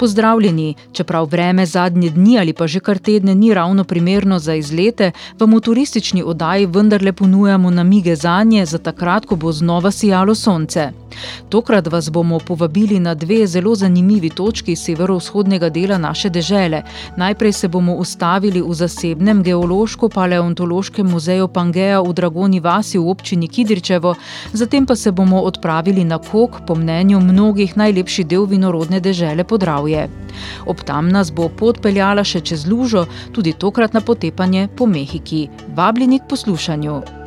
Pozdravljeni, čeprav vreme zadnje dni ali pa že kar tedne ni ravno primerno za izlete, vam v turistični oddaji vendarle ponujamo namige za nje, za takrat, ko bo znova sijalo sonce. Tokrat vas bomo povabili na dve zelo zanimivi točki severovzhodnega dela naše dežele. Najprej se bomo ustavili v zasebnem geološko-paleontološkem muzeju Pangeja v Dragoni vasi v občini Kidričevo, zatem pa se bomo odpravili na Kok, po mnenju mnogih najlepši del vinorodne dežele Podravje. Ob tam nas bo pot peljala še čez lužo, tudi tokrat na potepanje po Mehiki. Vabljeni k poslušanju.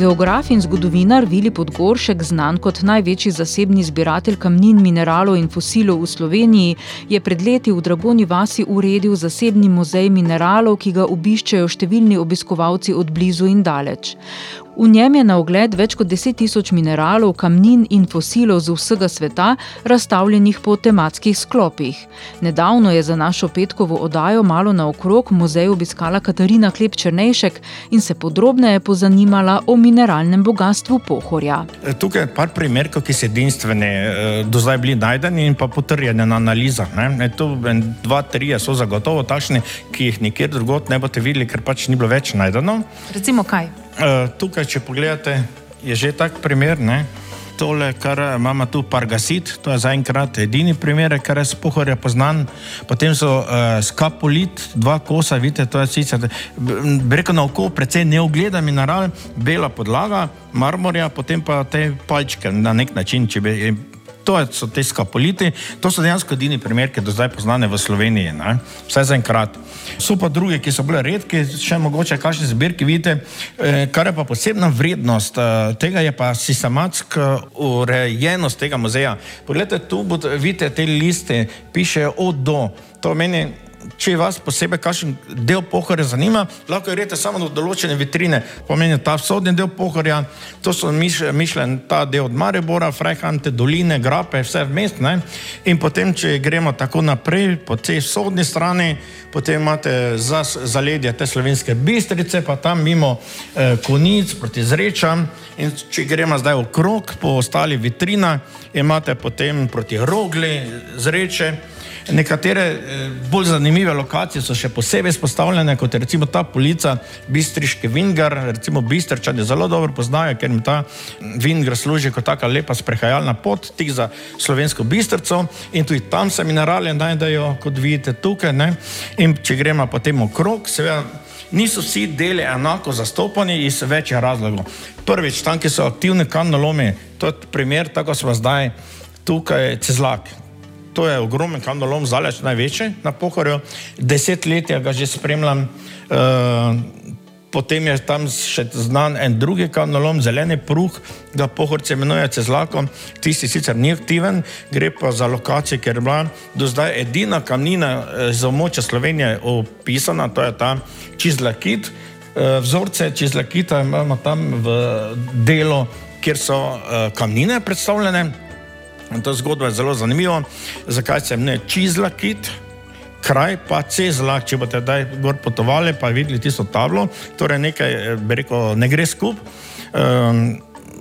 Geograf in zgodovinar Vili Podgoršek, znan kot največji zasebni zbiratelj kamnin, mineralov in fosilov v Sloveniji, je pred leti v Dragoni vasi uredil zasebni muzej mineralov, ki ga obiščejo številni obiskovalci od blizu in daleč. V njem je na ogled več kot 10 tisoč mineralov, kamnin in fosilov z vsega sveta, razstavljenih po tematskih sklopih. Nedavno je za našo petkovo oddajo malo naokrog muzej obiskala Katarina Klep Črnejšek in se podrobneje pozanimala o mineralnem bogatstvu Pohorja. Tukaj je par primerkov, ki so edinstveni, do zdaj bili najdeni in pa potrjeni na analizah. Ne? Tu dva, tri so zagotovo takšni, ki jih nikjer drugot ne boste videli, ker pač ni bilo več najdeno. Recimo kaj? Uh, tukaj, če pogledate, je že tak primer. Ne? Tole, kar imamo tu, Pargasit, to je zaenkrat edini primer, kar je spohorja poznan. Potem so uh, skapolit, dva kosa, vidite, to je sicer, reko na oko, precej neogleda mineral, bela podlaga, marmorja, potem pa te palčke na nek način, če bi To so te skapoliti, to so dejansko edini primeri, ki so do zdaj poznane v Sloveniji, ne? vse za enkrat. So pa druge, ki so bile redke, še mogoče kakšne zbirke, vidite, kar je pa posebna vrednost tega, je pa sistematska urejenost tega muzeja. Poglejte, tu vidite te liste, piše od do. To meni če vas posebej kakšen del pohorja zanima, lahko greste samo do določene vitrine. Pomeni ta vzhodni del pohorja, to so mišljen ta del od Maribora, Frejhante, doline, grape, vse vmes. In potem, če gremo tako naprej po tej vzhodni strani, potem imate za zaledje te slovenske bistrice, pa tam mimo eh, konic proti zrečam. In če gremo zdaj okrog po ostalih vitrinah, imate potem proti rogli, zreče. Nekatere bolj zanimive lokacije so še posebej izpostavljene, kot je recimo ta polica Bistriški Vingar, recimo Bistrčani zelo dobro poznajo, ker jim ta Vingar služi kot taka lepa sprehajalna pot, tik za slovensko Bistrco in tudi tam se minerale najdejo, kot vidite tukaj. Ne? In če gremo potem okrog, seveda niso vsi deli enako zastopani iz več razlogov. Prvič, tam, ki so aktivni kamnolomi, to je primer, tako smo zdaj tukaj, Cezlak. To je ogromen kamnolom, zaleč največji na pohorju. Desetletja ga že spremljam. Uh, potem je tam še znan en drugi kamnolom, zeleni pruh, ga pohorce imenuje Cezlako. Tisti sicer ni aktiven, gre pa za lokacijo, ker je bila do zdaj edina kamnina za območje Slovenije opisana, to je ta Čizlakit. Uh, vzorce Čizlakita imamo tam v delu, kjer so kamnine predstavljene. Ta zgodba je zelo zanimiva, zakaj se imenuje Čizlakit, kraj pa Cezlak, če boste zdaj gor potovali, pa videli tisto tablo, torej nekaj, bi rekel, ne gre skup. Um,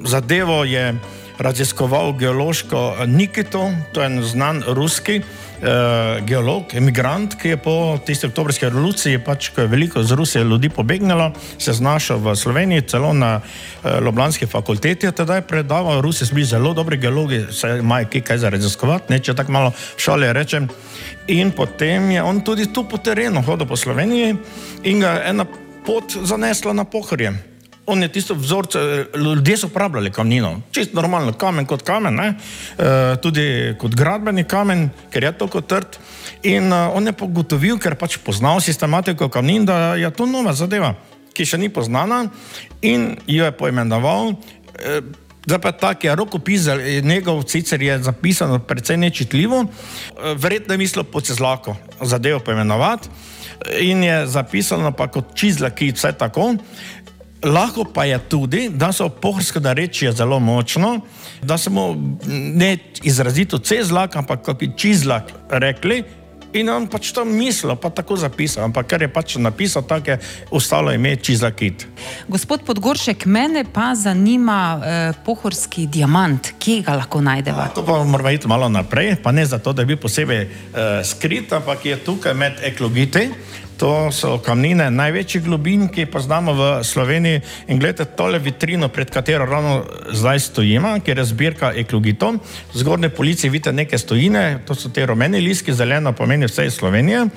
zadevo je raziskoval geološko Nikito, to je en znan ruski eh, geolog, emigrant, ki je po tisti oktobrski revoluciji, pač, ko je veliko z Rusije ljudi pobegnilo, se znašel v Sloveniji, celo na eh, Ljubljanski fakulteti, je predaval, Rusi so bili zelo dobri geologi, se imajo kaj, za raziskovati, ne, če tako malo šale rečem. In potem je on tudi tu po terenu hodil po Sloveniji in ga ena pot zanesla na pohorje. On je tisto vzorce, ljudje so uporabljali kamnino, čisto normalno, kamen kot kamen, e, tudi kot gradbeni kamen, ker je tako trd. In uh, on je pogotovil, ker pač poznal sistematiko kamnin, da je to nova zadeva, ki še ni poznana in jo je poimenoval. E, Zdaj pa tako je rokopis, njegov sicer je zapisano precej nečitljivo, verjetno je mislil po cezlako zadevo poimenovati in je zapisano pa kot čizlaki, vse tako. Lahko pa je tudi, da so pohorske narečje zelo močno, da smo ne izrazito cezlak, ampak kot bi čizlak rekli. In on pač to mislil, pa tako zapisal, ampak ker je pač napisal, tako je ostalo ime čizlakit. Gospod Podgoršek, mene pa zanima eh, pohorski diamant, kje ga lahko najdemo? To pa moramo iti malo naprej, pa ne zato, da bi posebej eh, skrit, ampak je tukaj med eklogiti. To so kamnine največjih globin, ki jih poznamo v Sloveniji. In gledajte tole vitrino, pred katero ravno zdaj stojimo, kjer je zbirka eklogitov. V zgornji policiji vidite neke stojine, to so te rumeni liski, zeleno pomeni vse iz Slovenije.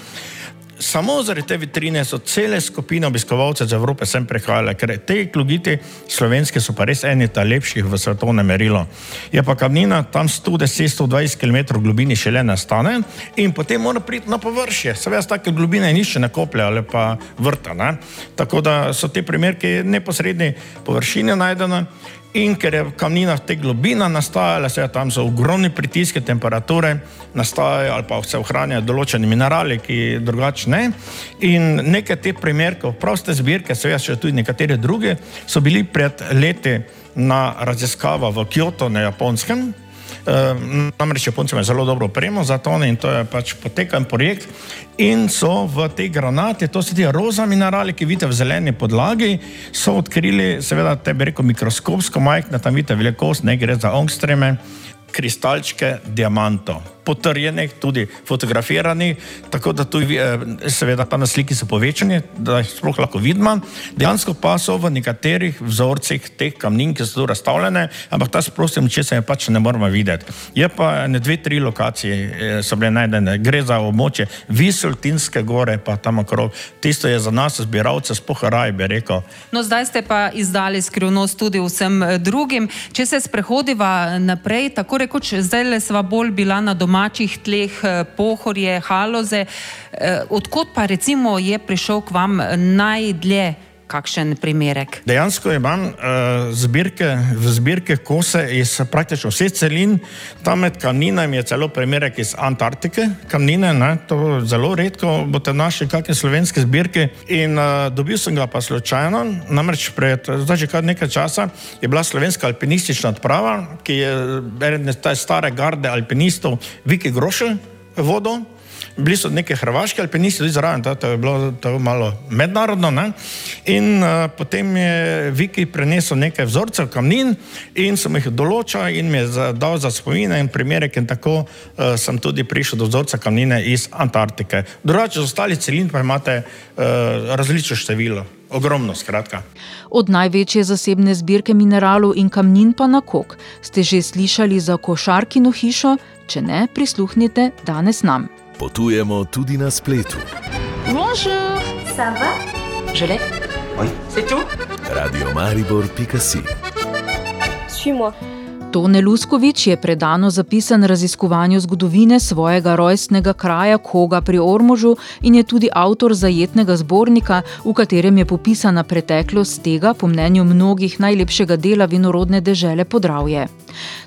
Samo zaradi te vitrine so cele skupine obiskovalcev iz Evrope sem prihajale, ker te klugiti slovenski so pa res eni ta lepših v svetovnem merilu. Je pa kamnina tam 110-120 km globini šele nastane in potem mora priti na površje. Seveda, take globine nišče ne koplje ali pa vrta. Ne? Tako da so te primerke neposredni površine najdene. In ker je kamnina te globina nastajala, se tam so ogromni pritiski, temperature nastajajo ali pa se ohranjajo določeni minerali, ki drugače ne. In neke te primerke, proste zbirke, seveda še tudi nekatere druge, so bili pred leti na raziskava v Kyoto na Japonskem. Uh, namreč Japonci imajo zelo dobro opremo za to in to je pač potekan projekt. In so v tej granati, to so ti roza minerali, ki vidite v zeleni podlagi, so odkrili, seveda, te bi rekel mikroskopsko majhne, tam vidite velikost, ne gre za ongstreme, kristalčke diamantov potrjeni, tudi fotografirani, tako da tu eh, seveda pa na sliki so povečani, da jih sploh lahko vidimo. Dejansko pa so v nekaterih vzorcih teh kamnin, ki so tu razstavljene, ampak ta sprostim, če se je pač ne moramo videti. Je pa ne dve, tri lokacije eh, so bile najdene. Gre za območje Visoltinske gore, pa tam okrog. Tisto je za nas, zbiralce, spoharaj, bi rekel. No, zdaj ste pa izdali skrivnost tudi vsem eh, drugim. Če se sprehodiva naprej, tako rekoč, zdaj le sva bolj bila na domu domačih tleh, eh, pohorje, haloze. Eh, odkot pa recimo je prišel k vam najdlje? Kakšen primerek? Dejansko imam uh, zbirke, zbirke kose iz praktično vseh celin, tam med kamninami je celo primerek iz Antarktike, kamnine, ne, to zelo redko boste našli kakšne slovenske zbirke. In uh, dobil sem ga pa slučajno, namreč pred, zdaj že kar nekaj časa je bila slovenska alpinistična odprava, ki je eden iz stare garde alpinistov Viki Grošelj vodil bili so neke hrvaške alpinisti, tudi zraven, to je bilo to malo mednarodno. Ne? In uh, potem je Viki prenesel nekaj vzorcev kamnin in sem jih določil in mi je dal za spomine in primerek in tako uh, sem tudi prišel do vzorca kamnine iz Antarktike. Drugače, z ostalih celin pa imate uh, različno število. Ogromno. Od največje zasebne zbirke mineralov in kamnin pa na kok. Ste že slišali za košarkino hišo? Če ne, prisluhnite danes nam potujemo tudi na spletu. Bonjour, ça va? Je l'ai. Oui. C'est tout? Radio Maribor.si Suis-moi. Tone Luskovič je predano zapisan raziskovanju zgodovine svojega rojstnega kraja Koga pri Ormožu in je tudi avtor zajetnega zbornika, v katerem je popisana preteklost tega, po mnenju mnogih, najlepšega dela vinorodne dežele Podravje.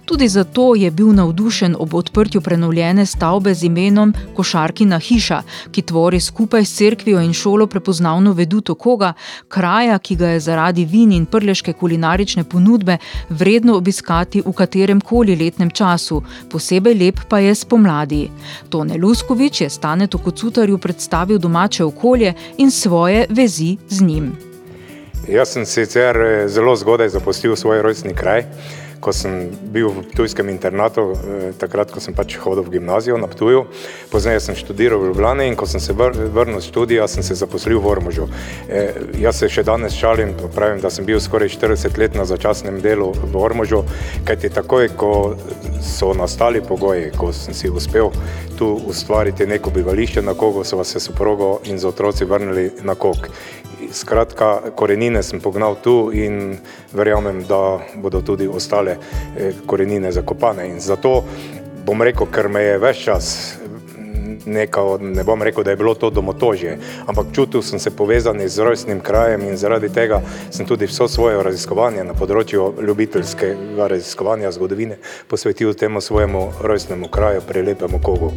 Tudi zato je bil navdušen ob odprtju prenovljene stavbe z imenom Košarkina hiša, ki tvori skupaj s cerkvijo in šolo prepoznavno veduto koga, kraja, ki ga je zaradi vin in prleške kulinarične ponudbe vredno obiskati v katerem koli letnem času, posebej lep pa je spomladi. Tone Luskovič je Stanetu Kocutarju predstavil domače okolje in svoje vezi z njim. Jaz sem sicer eh, zelo zgodaj zapustil svoj rojstni kraj, ko sem bil v tujskem internatu, eh, takrat, ko sem pač hodil v gimnazijo na Ptuju. Pozneje sem študiral v Ljubljani in ko sem se vr- vrnil z študija, sem se zaposlil v Ormožu. E, jaz se še danes šalim, pravim, da sem bil skoraj 40 let na začasnem delu v Ormožu, kajti takoj, ko so nastali pogoji, ko sem si uspel tu ustvariti neko bivališče na kogu, so vas se soprogo in z otroci vrnili na kog. Skratka, korenine sem pognal tu in verjamem, da bodo tudi ostale eh, korenine zakopane. In zato bom rekel, ker me je več čas neka, ne bom rekel, da je bilo to domotožje, ampak čutil sem se povezan z rojstnim krajem in zaradi tega sem tudi vso svoje raziskovanje na področju ljubiteljskega raziskovanja zgodovine posvetil temu svojemu rojstnemu kraju, prelepemu kogu.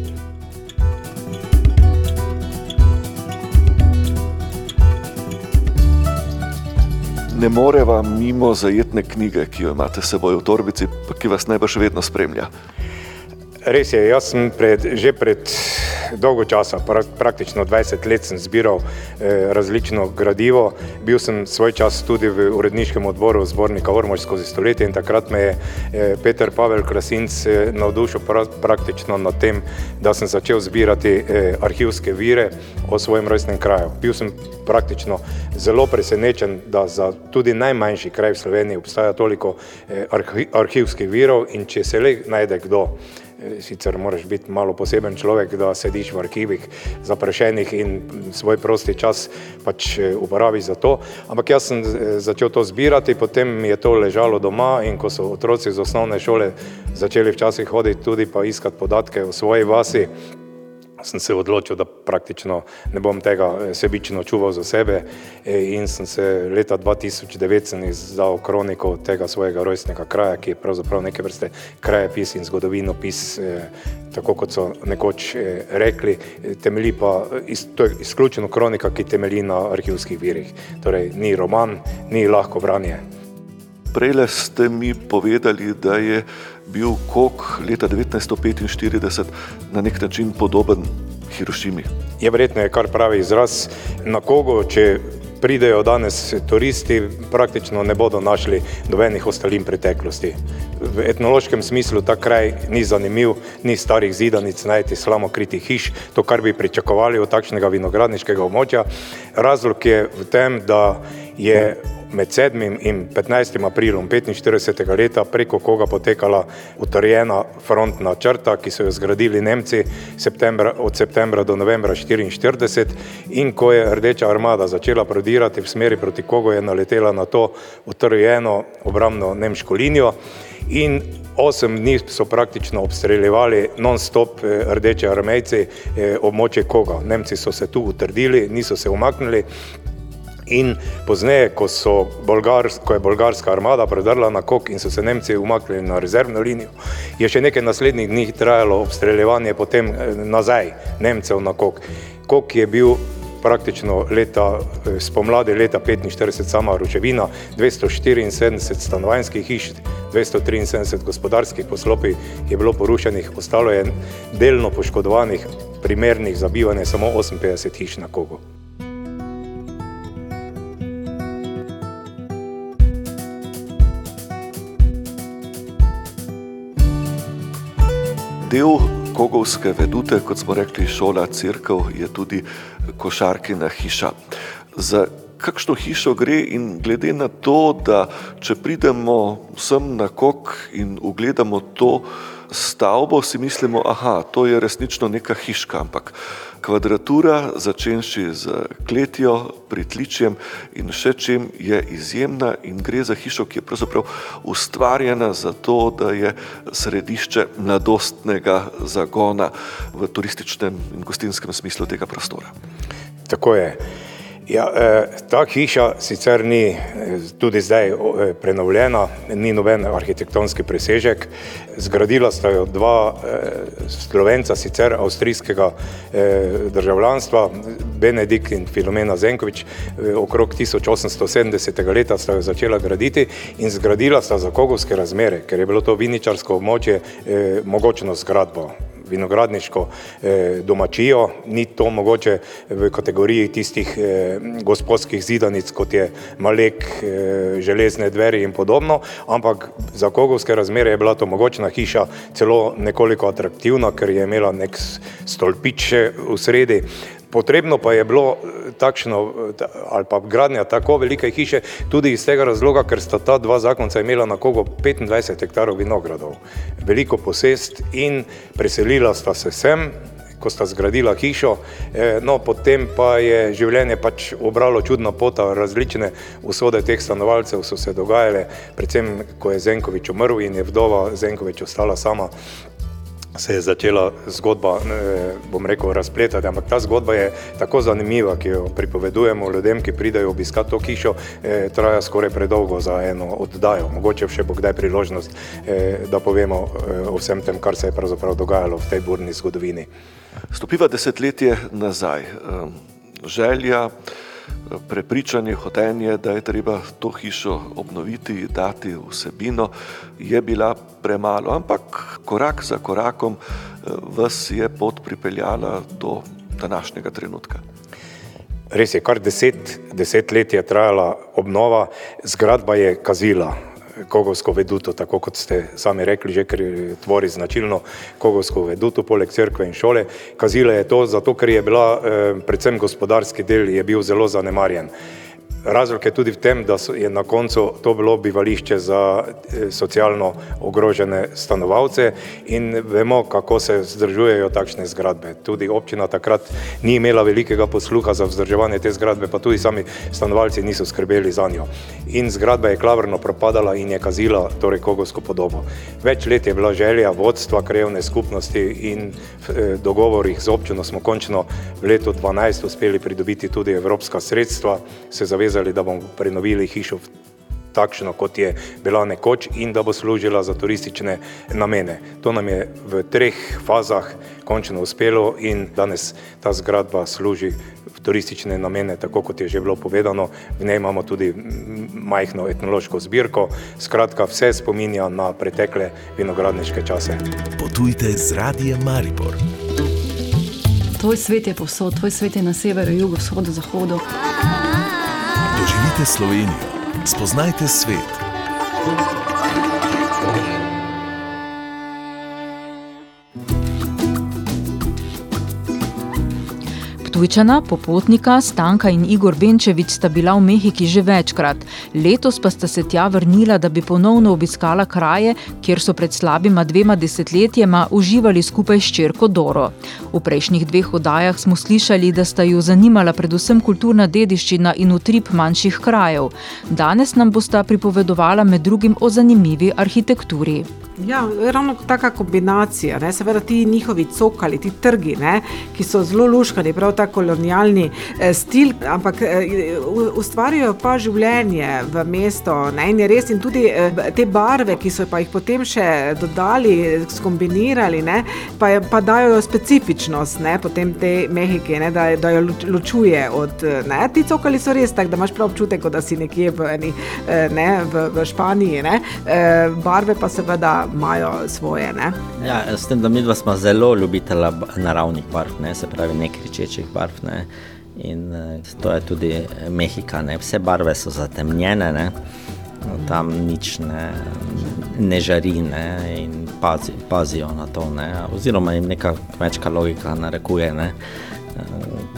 Ne moreva mimo zajetne knjige, ki jo imate s seboj v torbici, pa ki vas najbrž vedno spremlja. Res je, jaz sem pred, že pred dolgo časa, pra, praktično 20 let, sem zbiral eh, različno gradivo. Bil sem svoj čas tudi v uredniškem odboru zbornika Ormož skozi stoletje in takrat me je eh, Peter Pavel Krasinc eh, navdušil pra, praktično nad tem, da sem začel zbirati eh, arhivske vire o svojem rojstnem kraju. Bil sem praktično zelo presenečen, da za tudi najmanjši kraj v Sloveniji obstaja toliko eh, arhi, arhivskih virov in če se le najde kdo, sicer moraš biti malo poseben človek, da sediš v arhivih zaprašenih in svoj prosti čas pač uporabiš za to. Ampak jaz sem začel to zbirati, potem mi je to ležalo doma in ko so otroci z osnovne šole začeli včasih hoditi tudi pa iskati podatke o svoji vasi, sem se odločil, da praktično ne bom tega sebično čuval za sebe in sem se leta 2009 sem izdal kroniko tega svojega rojstnega kraja, ki je pravzaprav neke vrste krajepis in zgodovinopis, tako kot so nekoč rekli, temelji pa, to je izključeno kronika, ki temelji na arhivskih virih, torej ni roman, ni lahko branje. Prejle ste mi povedali, da je bil kok leta 1945 na nek način podoben Hirošimi. Je verjetno je kar pravi izraz. Na kogo, če pridejo danes turisti, praktično ne bodo našli nobenih ostalin preteklosti. V etnološkem smislu ta kraj ni zanimiv, ni starih zidanic, najti slamokritih hiš, to, kar bi pričakovali od takšnega vinogradniškega območja. Razlog je v tem, da je med 7. in 15. aprilom 45. leta preko koga potekala utrjena frontna črta, ki so jo zgradili Nemci septembra, od septembra do novembra 44 in ko je Rdeča armada začela prodirati v smeri proti kogo je naletela na to utrjeno obramno nemško linijo in osem dni so praktično obstreljevali non-stop rdeče armejci območje koga. Nemci so se tu utrdili, niso se umaknili in pozneje, ko, Bolgars, ko je bolgarska armada predrla na kok in so se Nemci umaknili na rezervno linijo, je še nekaj naslednjih dni trajalo obstreljevanje potem nazaj Nemcev na kok. Kok je bil praktično leta, spomladi leta 45 sama ruševina, 274 stanovanjskih hiš, 273 gospodarskih poslopij je bilo porušenih, ostalo je delno poškodovanih, primernih za bivanje samo 58 hiš na kogu. Del kogovske vedute, kot smo rekli, šola, crkv, je tudi košarkina hiša. Za kakšno hišo gre in glede na to, da če pridemo sem na kok in ugledamo to stavbo, si mislimo, aha, to je resnično neka hiška, ampak kvadratura, začenši z kletjo, pritličjem in še čem, je izjemna in gre za hišo, ki je pravzaprav ustvarjena za to, da je središče mladostnega zagona v turističnem in gostinskem smislu tega prostora. Tako je. Ja, ta hiša sicer ni tudi zdaj prenovljena, ni noben arhitektonski presežek. Zgradila sta jo dva slovenca, sicer avstrijskega državljanstva, Benedikt in Filomena Zenkovič, okrog 1870. leta sta jo začela graditi in zgradila sta za kogovske razmere, ker je bilo to viničarsko območje mogočno zgradbo. Vinogradniško eh, domačijo, ni to mogoče v kategoriji tistih eh, gospodskih zidanic, kot je Malek, eh, železne dveri in podobno, ampak za kogovske razmere je bila to mogočna hiša, celo nekoliko atraktivna, ker je imela nek stolpič v sredi. Potrebno pa je bilo eh, takšno eh, ali pa gradnja tako velike hiše tudi iz tega razloga, ker sta ta dva zakonca imela na kogo 25 hektarov vinogradov, veliko posest in preselila sta se sem, ko sta zgradila hišo, eh, no potem pa je življenje pač obralo čudna pota, različne usode teh stanovalcev so se dogajale, predvsem ko je Zenkovič umrl in je vdova Zenkovič ostala sama, se je začela zgodba, bom rekel, razpletati, ampak ta zgodba je tako zanimiva, ki jo pripovedujemo ljudem, ki pridejo obiskati to hišo, eh, traja skoraj predolgo za eno oddajo. Mogoče še bo kdaj priložnost, eh, da povemo eh, o vsem tem, kar se je pravzaprav dogajalo v tej burni zgodovini. Stopiva desetletje nazaj. Želja, prepričanje, hotenje, da je treba to hišo obnoviti, dati vsebino, je bila premalo, ampak korak za korakom vas je pot pripeljala do današnjega trenutka. Res je, kar deset, deset let je trajala obnova, zgradba je kazila, Kogovsko veduto, tako kot ste sami rekli, že ker tvori značilno Kogovsko veduto, poleg cerkve in šole. Kazila je to zato, ker je bila eh, predvsem gospodarski del je bil zelo zanemarjen. Razlog je tudi v tem, da je na koncu to bilo bivališče za socialno ogrožene stanovalce in vemo, kako se vzdržujejo takšne zgradbe. Tudi občina takrat ni imela velikega posluha za vzdrževanje te zgradbe, pa tudi sami stanovalci niso skrbeli za njo. In zgradba je klavrno propadala in je kazila torej kogovsko podobo. Več let je bila želja vodstva krajevne skupnosti in v dogovorih z občino smo končno v letu 2012 uspeli pridobiti tudi evropska sredstva, se zavezali zavezali, da bomo prenovili hišo takšno, kot je bila nekoč in da bo služila za turistične namene. To nam je v treh fazah končno uspelo in danes ta zgradba služi v turistične namene, tako kot je že bilo povedano. V njej imamo tudi majhno etnološko zbirko. Skratka, vse spominja na pretekle vinogradniške čase. Potujte z radijem Maribor. Tvoj svet je povsod, tvoj svet je na severu, jugu, vzhodu, zahodu. Doživite Slovenijo, spoznajte svet. Ptujčana, popotnika, Stanka in Igor Benčevič sta bila v Mehiki že večkrat. Letos pa sta se tja vrnila, da bi ponovno obiskala kraje, kjer so pred slabima dvema desetletjema uživali skupaj s čerko Doro. V prejšnjih dveh oddajah smo slišali, da sta ju zanimala predvsem kulturna dediščina in utrip manjših krajev. Danes nam bosta pripovedovala med drugim o zanimivi arhitekturi. Ja, ravno taka kombinacija, ne, seveda ti njihovi cokali, ti trgi, ne, ki so zelo luškani, prav ta kolonialni eh, stil, ampak eh, ustvarjajo pa življenje v mesto, ne, in je res in tudi eh, te barve, ki so pa jih potem še dodali, skombinirali, ne, pa, je, pa dajo specifičnost, ne, potem te Mehike, ne, da, da jo ločuje od, ne, ti cokali so res tak, da imaš prav občutek, da si nekje v, eni, ne, v, v Španiji, ne, barve pa seveda imajo svoje. Ne? Ja, s tem, da mi dva smo zelo ljubitelja naravnih barv, ne? se pravi, ne kričečih barv. Ne? In to je tudi Mehika, ne? vse barve so zatemnjene, ne? tam nič ne, ne žari ne? in pazi, pazijo na to. Ne? Oziroma jim neka kmečka logika narekuje. Ne?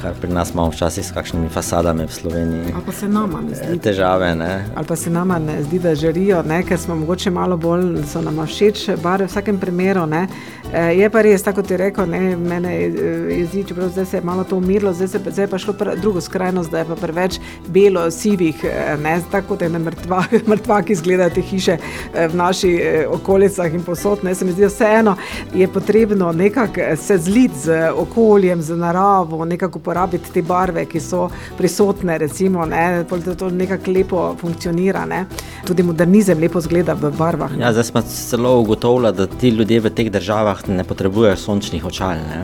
Kar pri nas imamo včasih s kakšnimi fasadami v Sloveniji. Ali pa se nama ne zdi. Težave, ne. Ali pa se nama ne zdi, da žarijo, ne, ker smo mogoče malo bolj, so nam všeč barve v vsakem primeru, ne. Je pa res, tako je rekel, ne, mene jezi, čeprav zdaj se je malo to umirilo, zdaj, se, zdaj pa šlo pr, drugo skrajnost, da je pa preveč belo, sivih, ne, tako kot je mrtva, mrtvaki izgledajo te hiše v naši okolicah in posod, ne, se mi zdi vseeno, je potrebno nekako se zliti z okoljem, z naravo, nekako uporabiti te barve, ki so prisotne, recimo, ne, da to nekako lepo funkcionira, ne. Tudi modernizem lepo zgleda v barvah. Ja, zdaj smo celo ugotovili, da ti ljudje v teh državah ne potrebujejo sončnih očal, ne.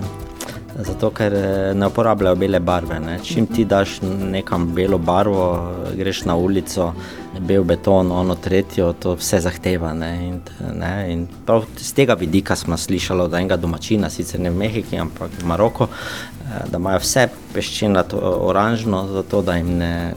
Zato, ker ne uporabljajo bele barve. Ne. Čim ti daš nekam belo barvo, greš na ulico, bel beton, ono tretjo, to vse zahteva. Ne, in, ne, in prav z tega vidika smo slišali od enega domačina, sicer ne v Mehiki, ampak v Maroku, da imajo vse peščinato oranžno, zato da jim ne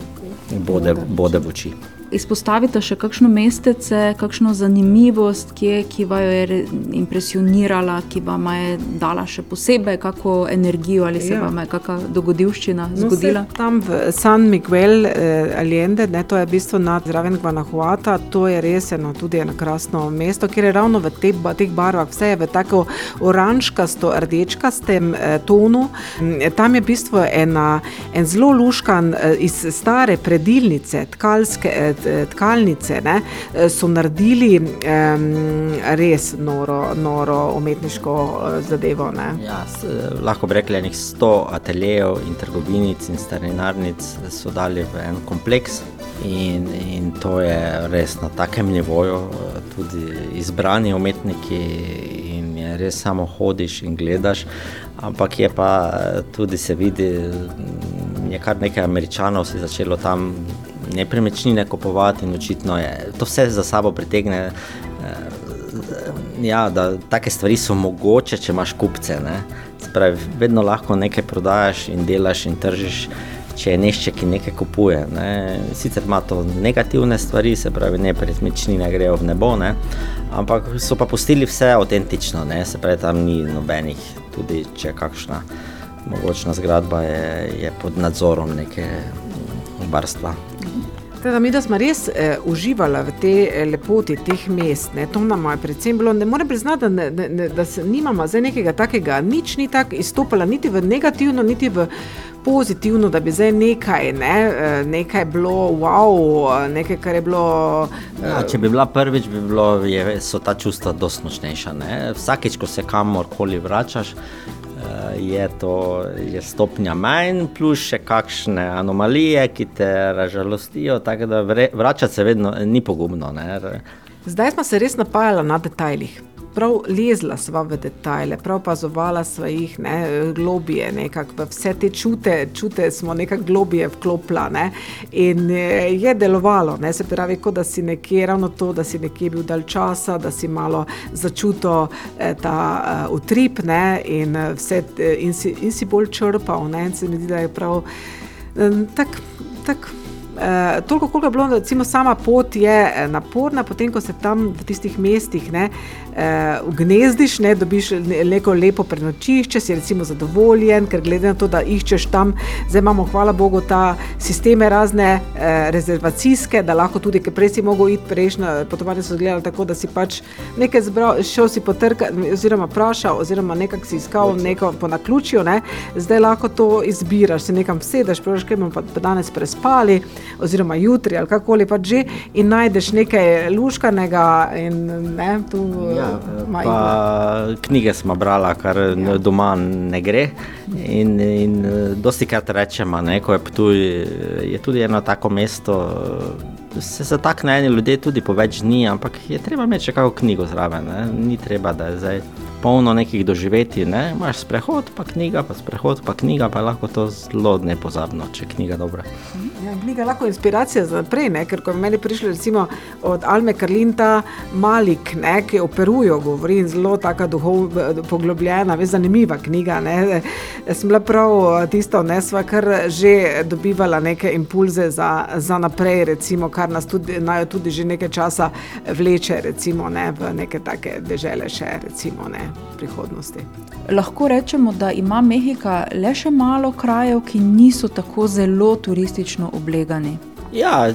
bode, bode v oči izpostavite še kakšno mestece, kakšno zanimivost, kje, ki vas je impresionirala, ki vam je dala še posebej kako energijo ali se ja. vam je kakšna dogodivščina no, zgodila? Tam v San Miguel eh, Allende, ne, to je v bistvu nad zraven Guanajuata, to je res eno tudi eno krasno mesto, kjer je ravno v te, teh barvah, vse je v tako oranžkasto, rdečkastem eh, tonu. Mm, tam je v bistvu ena, en zelo luškan eh, iz stare predilnice, tkalske, Eh, tkalnice, ne, eh, so naredili um, res noro, noro umetniško eh, zadevo. Ja, lahko bi rekli, da sto ateljejev in trgovinic in starinarnic so dali v en kompleks. In, in to je res na takem nivoju, tudi izbrani umetniki, in je res samo hodiš in gledaš. Ampak je pa tudi se vidi, da je kar nekaj američanov si začelo tam nepremičnine kupovati in očitno je to vse za sabo pritegne. Eh, ja, da take stvari so mogoče, če imaš kupce. Spravi, vedno lahko nekaj prodajaš in delaš in tržiš, če je nešče, ki nekaj kupuje. Ne. Sicer ima to negativne stvari, se pravi, nepremičnine grejo v nebo, ne. ampak so pa pustili vse avtentično, ne. se pravi, tam ni nobenih, tudi če kakšna mogočna zgradba je, je pod nadzorom neke barstva. Teda, mi, da smo res eh, uživali v tej eh, lepoti teh mest, ne, to nam je predvsem bilo. Ne morem priznati, da, ne, ne, da se nimamo zdaj nekega takega, nič ni tako izstopalo, niti v negativno, niti v pozitivno, da bi zdaj nekaj, ne, eh, nekaj bilo, wow, nekaj, kar je bilo. Eh, ja, če bi bila prvič, bi bilo, je, so ta čustva dosti močnejša. Vsakeč, ko se kamorkoli vračaš, je to je stopnja manj, plus še kakšne anomalije, ki te razžalostijo. Tako da vračati se vedno ni pogumno. Ne? Zdaj smo se res napajali na detajlih prav lezla sva v detajle, prav pazovala sva jih ne, globije, nekako vse te čute, čute smo nekako globije vklopila ne, in eh, je delovalo, ne, se pravi, kot da si nekje, ravno to, da si nekje bil dal časa, da si malo začutil eh, ta uh, utrip ne, in, vse, in, si, in si bolj črpal, ne, in se mi zdi, da je prav um, tako. Tak, Uh, toliko, koliko je bilo, recimo, sama pot je naporna, potem ko se tam v tistih mestih ne, uh, gnezdiš, ne, dobiš neko lepo prenočišče, si recimo zadovoljen, ker glede na to, da iščeš tam, zdaj imamo, hvala Bogu, ta sisteme razne uh, rezervacijske, da lahko tudi, ker prej si mogel iti, prejšnja potovanja so izgledala tako, da si pač nekaj zbral, šel si potrkati, oziroma vprašal, oziroma nekako si iskal neko po naključju, ne, zdaj lahko to izbiraš, si nekam sedeš, praviš, kaj bomo pa danes prespali oziroma jutri ali kako koli pač že, in najdeš nekaj luškanega. In, ne, tu, ja, pa, knjige smo brali, kar ja. doma ne gre. In, in dosti krat rečemo, da je Ptuj je tudi eno tako mesto. Se zatakne eni ljudje tudi po več dni, ampak je treba imeti še kakšno knjigo zraven. Ne? Ni treba, da je zdaj polno nekih doživeti. Ne? Imaš sprehod, pa knjiga, pa sprehod, pa knjiga, pa lahko to zelo nepozabno, če je knjiga dobra. Ja, knjiga je lahko inspiracija za naprej, ne? ker ko meni prišli recimo od Alme Karlinta Malik, ne? ki operujo, govori zelo tako duhov, poglobljena, veš, zanimiva knjiga. Ne? Sem bila prav tisto, ne sva kar že dobivala neke impulze za, za naprej, recimo, kar nas tudi, najo tudi že nekaj časa vleče, recimo, ne? v neke take dežele še, recimo, ne prihodnosti. Lahko rečemo, da ima Mehika le še malo krajev, ki niso tako zelo turistično oblegani. Ja,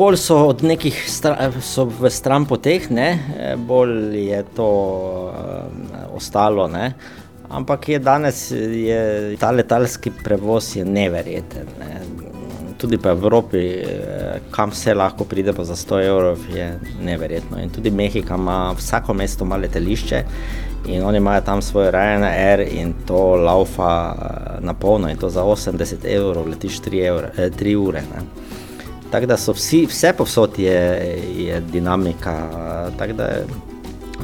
bolj so od nekih so v stran poteh, ne? bolj je to uh, ostalo. Ne? Ampak je danes je, ta letalski prevoz je neverjeten. Ne? Tudi po Evropi, eh, kam se lahko pride za 100 evrov, je neverjetno. In tudi Mehika ima vsako mesto ima letališče. In oni imajo tam svoj Ryanair in to laufa eh, na polno, in to za 80 evrov letiš 3, evre, 3 eh, ure. Ne. Tako da so vsi, vse povsod je, je dinamika. Tako da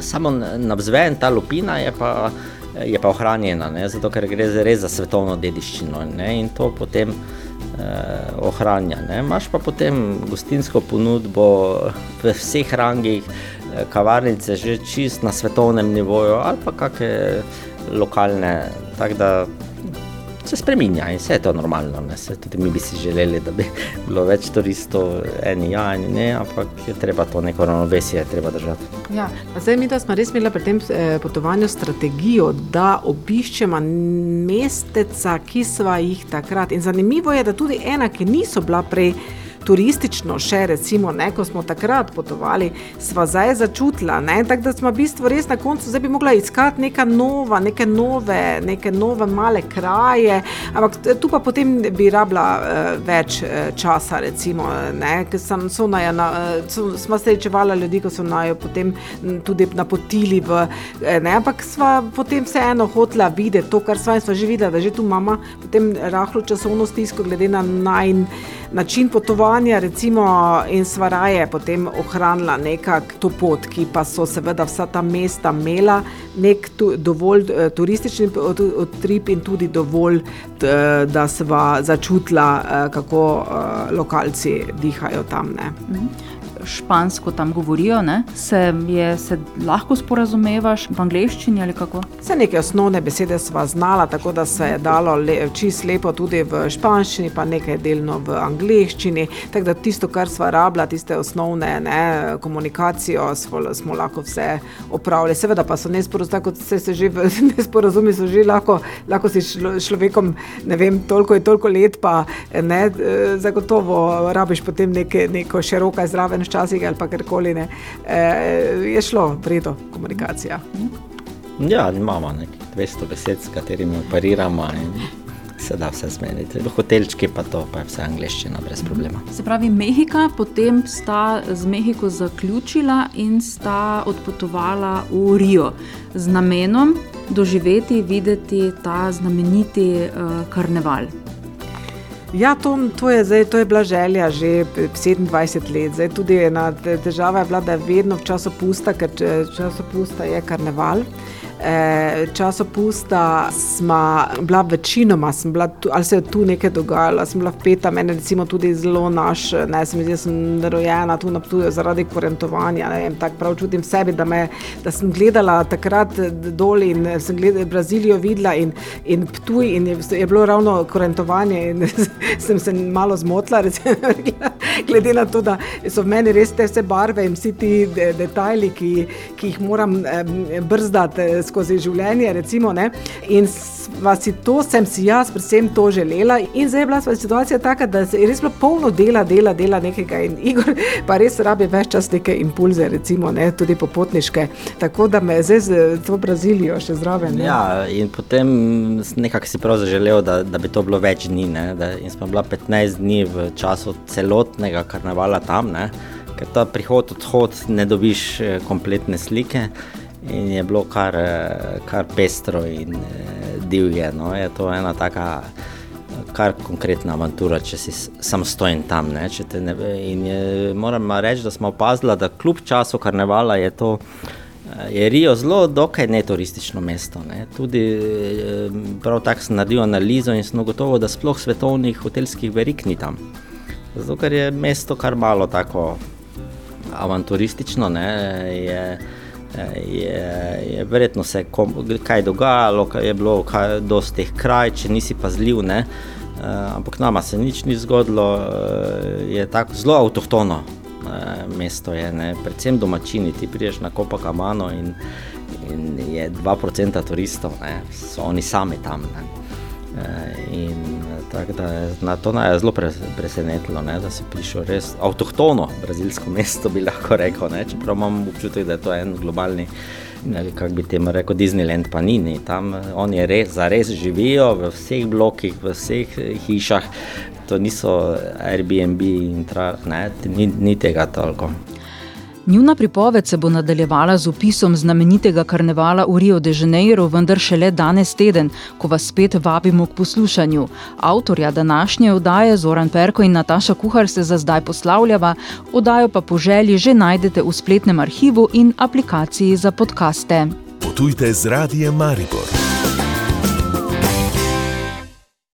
samo na vzven ta lupina je pa, je pa ohranjena, ne, zato ker gre res za svetovno dediščino. Ne, in to potem ohranja. Ne. Imaš pa potem gostinsko ponudbo v vseh rangih, kavarnice že čist na svetovnem nivoju ali pa kakšne lokalne. Tako da se spremenja in vse je to normalno. Se, tudi mi bi si želeli, da bi bilo več turistov, eni ja, eni ne, ampak je treba to neko ravnovesje držati. Ja, zdaj mi smo res imeli pri tem eh, potovanju strategijo, da obiščemo mesteca, ki smo jih takrat. In zanimivo je, da tudi ena, ki niso bila prej turistično, še recimo, ne, ko smo takrat potovali, sva zdaj začutila. Tako da smo v bistvu res na koncu, zdaj bi mogla iskati neka nova, neke nove, neke nove male kraje, ampak tu pa potem bi rabila uh, več uh, časa, recimo, ne, ker sem so na, na, so, smo srečevali ljudi, ko so naj potem tudi napotili v, ne, ampak sva potem vseeno hotela videti to, kar sva in sva že videla, da že tu mama potem rahlo časovno stisko glede na najn način potovanja, recimo, in svaraje potem ohranila nekako to pot, ki pa so seveda vsa ta mesta imela nek tu, dovolj uh, turistični utrip in tudi dovolj, t, da sva začutila, uh, kako lokalci dihajo tam. Ne. Špansko tam govorijo, se, je, se lahko sporazumevaš v angleščini ali kako? Vse neke osnovne besede sva znala, tako da se je dalo le, čist lepo tudi v španščini, pa nekaj delno v angleščini. Tako da tisto, kar sva rabila, tiste osnovne ne, komunikacijo, smo, smo lahko vse opravili. Seveda pa so nesporazumi, kot se, se že v nesporazumi so že lahko, lahko si človekom, ne vem, toliko je toliko let, pa ne, eh, zagotovo rabiš potem neke, neko široko zraven včasih ali pa karkoli ne, e, je šlo vredo komunikacija. Ja, imamo nekaj 200 besed, s katerimi operiramo. Se da vse zmeniti. V hotelčki pa to, pa je vse angliščina, brez problema. Se pravi, Mehika, potem sta z Mehiko zaključila in sta odpotovala v Rio z namenom doživeti, videti ta znameniti uh, karneval. Ja, to, to, je, zdaj, to je bila želja že 27 let. Zdaj, tudi ena težava je bila, da je vedno v času pusta, ker času pusta je karneval eh, časopusta smo bila večinoma, bila tu, ali se je tu nekaj dogajalo, sem bila vpeta, meni recimo tudi zelo naš, ne, sem, zdaj, sem rojena tu na Ptuju zaradi korentovanja, ne vem, tako prav čutim sebi, da, me, da sem gledala takrat dol in sem gledala Brazilijo videla in, in Ptuj in je, je bilo ravno korentovanje in sem se malo zmotila, recimo, glede na to, da so v meni res te vse barve in vsi ti detajli, ki, ki jih moram eh, brzdati skozi življenje. Recimo, in si to sem si jaz, predvsem to želela. In zdaj je bila situacija taka, da je res bilo polno dela, dela, dela nekega. In Igor pa res rabi več čas neke impulze, recimo, ne? tudi popotniške. Tako da me zdaj z to Brazilijo še zraven. Ne? Ja, in potem nekako si prav zaželel, da, da bi to bilo več dni. Da, in smo bila 15 dni v času celotnega karnevala tam. Ne? Ker ta prihod, odhod, ne dobiš eh, kompletne slike in je bilo kar, kar pestro in divje. No. Je to ena taka. Kar konkretna avantura, če si samostojen tam. Ne, ne, in je, moram reči, da smo opazili, da kljub času karnevala je to je Rio zelo dokaj neturistično mesto. Ne. Tudi prav tako sem naredil analizo in sem gotovo, da sploh svetovnih hotelskih verik ni tam. Zato, ker je mesto kar malo tako avanturistično. Ne, je, je, je verjetno se kom, kaj dogajalo, kaj je bilo dosti teh kraj, če nisi pazljiv. Ne? Uh, ampak nama se nič ni zgodilo, uh, je tako zelo avtohtono uh, mesto, je, ne? predvsem domačini. Ti priješ na Kopakamano in, in je 2% turistov, ne? so oni sami tam. Ne? Uh, in tako da na to naj je zelo presenetilo, ne? da si prišel res avtohtono brazilsko mesto, bi lahko rekel. Ne? Čeprav imam občutek, da je to en globalni, kako bi temu rekel, Disneyland, pa ni. ni. Tam oni res, zares živijo v vseh blokih, v vseh hišah. To niso Airbnb in tra, ne, ni, ni tega toliko. Njuna pripoved se bo nadaljevala z opisom znamenitega karnevala v Rio de Janeiro, vendar šele danes teden, ko vas spet vabimo k poslušanju. Avtorja današnje oddaje Zoran Perko in Nataša Kuhar se za zdaj poslavljava, oddajo pa po želji že najdete v spletnem arhivu in aplikaciji za podkaste. Potujte z radijem Maribor.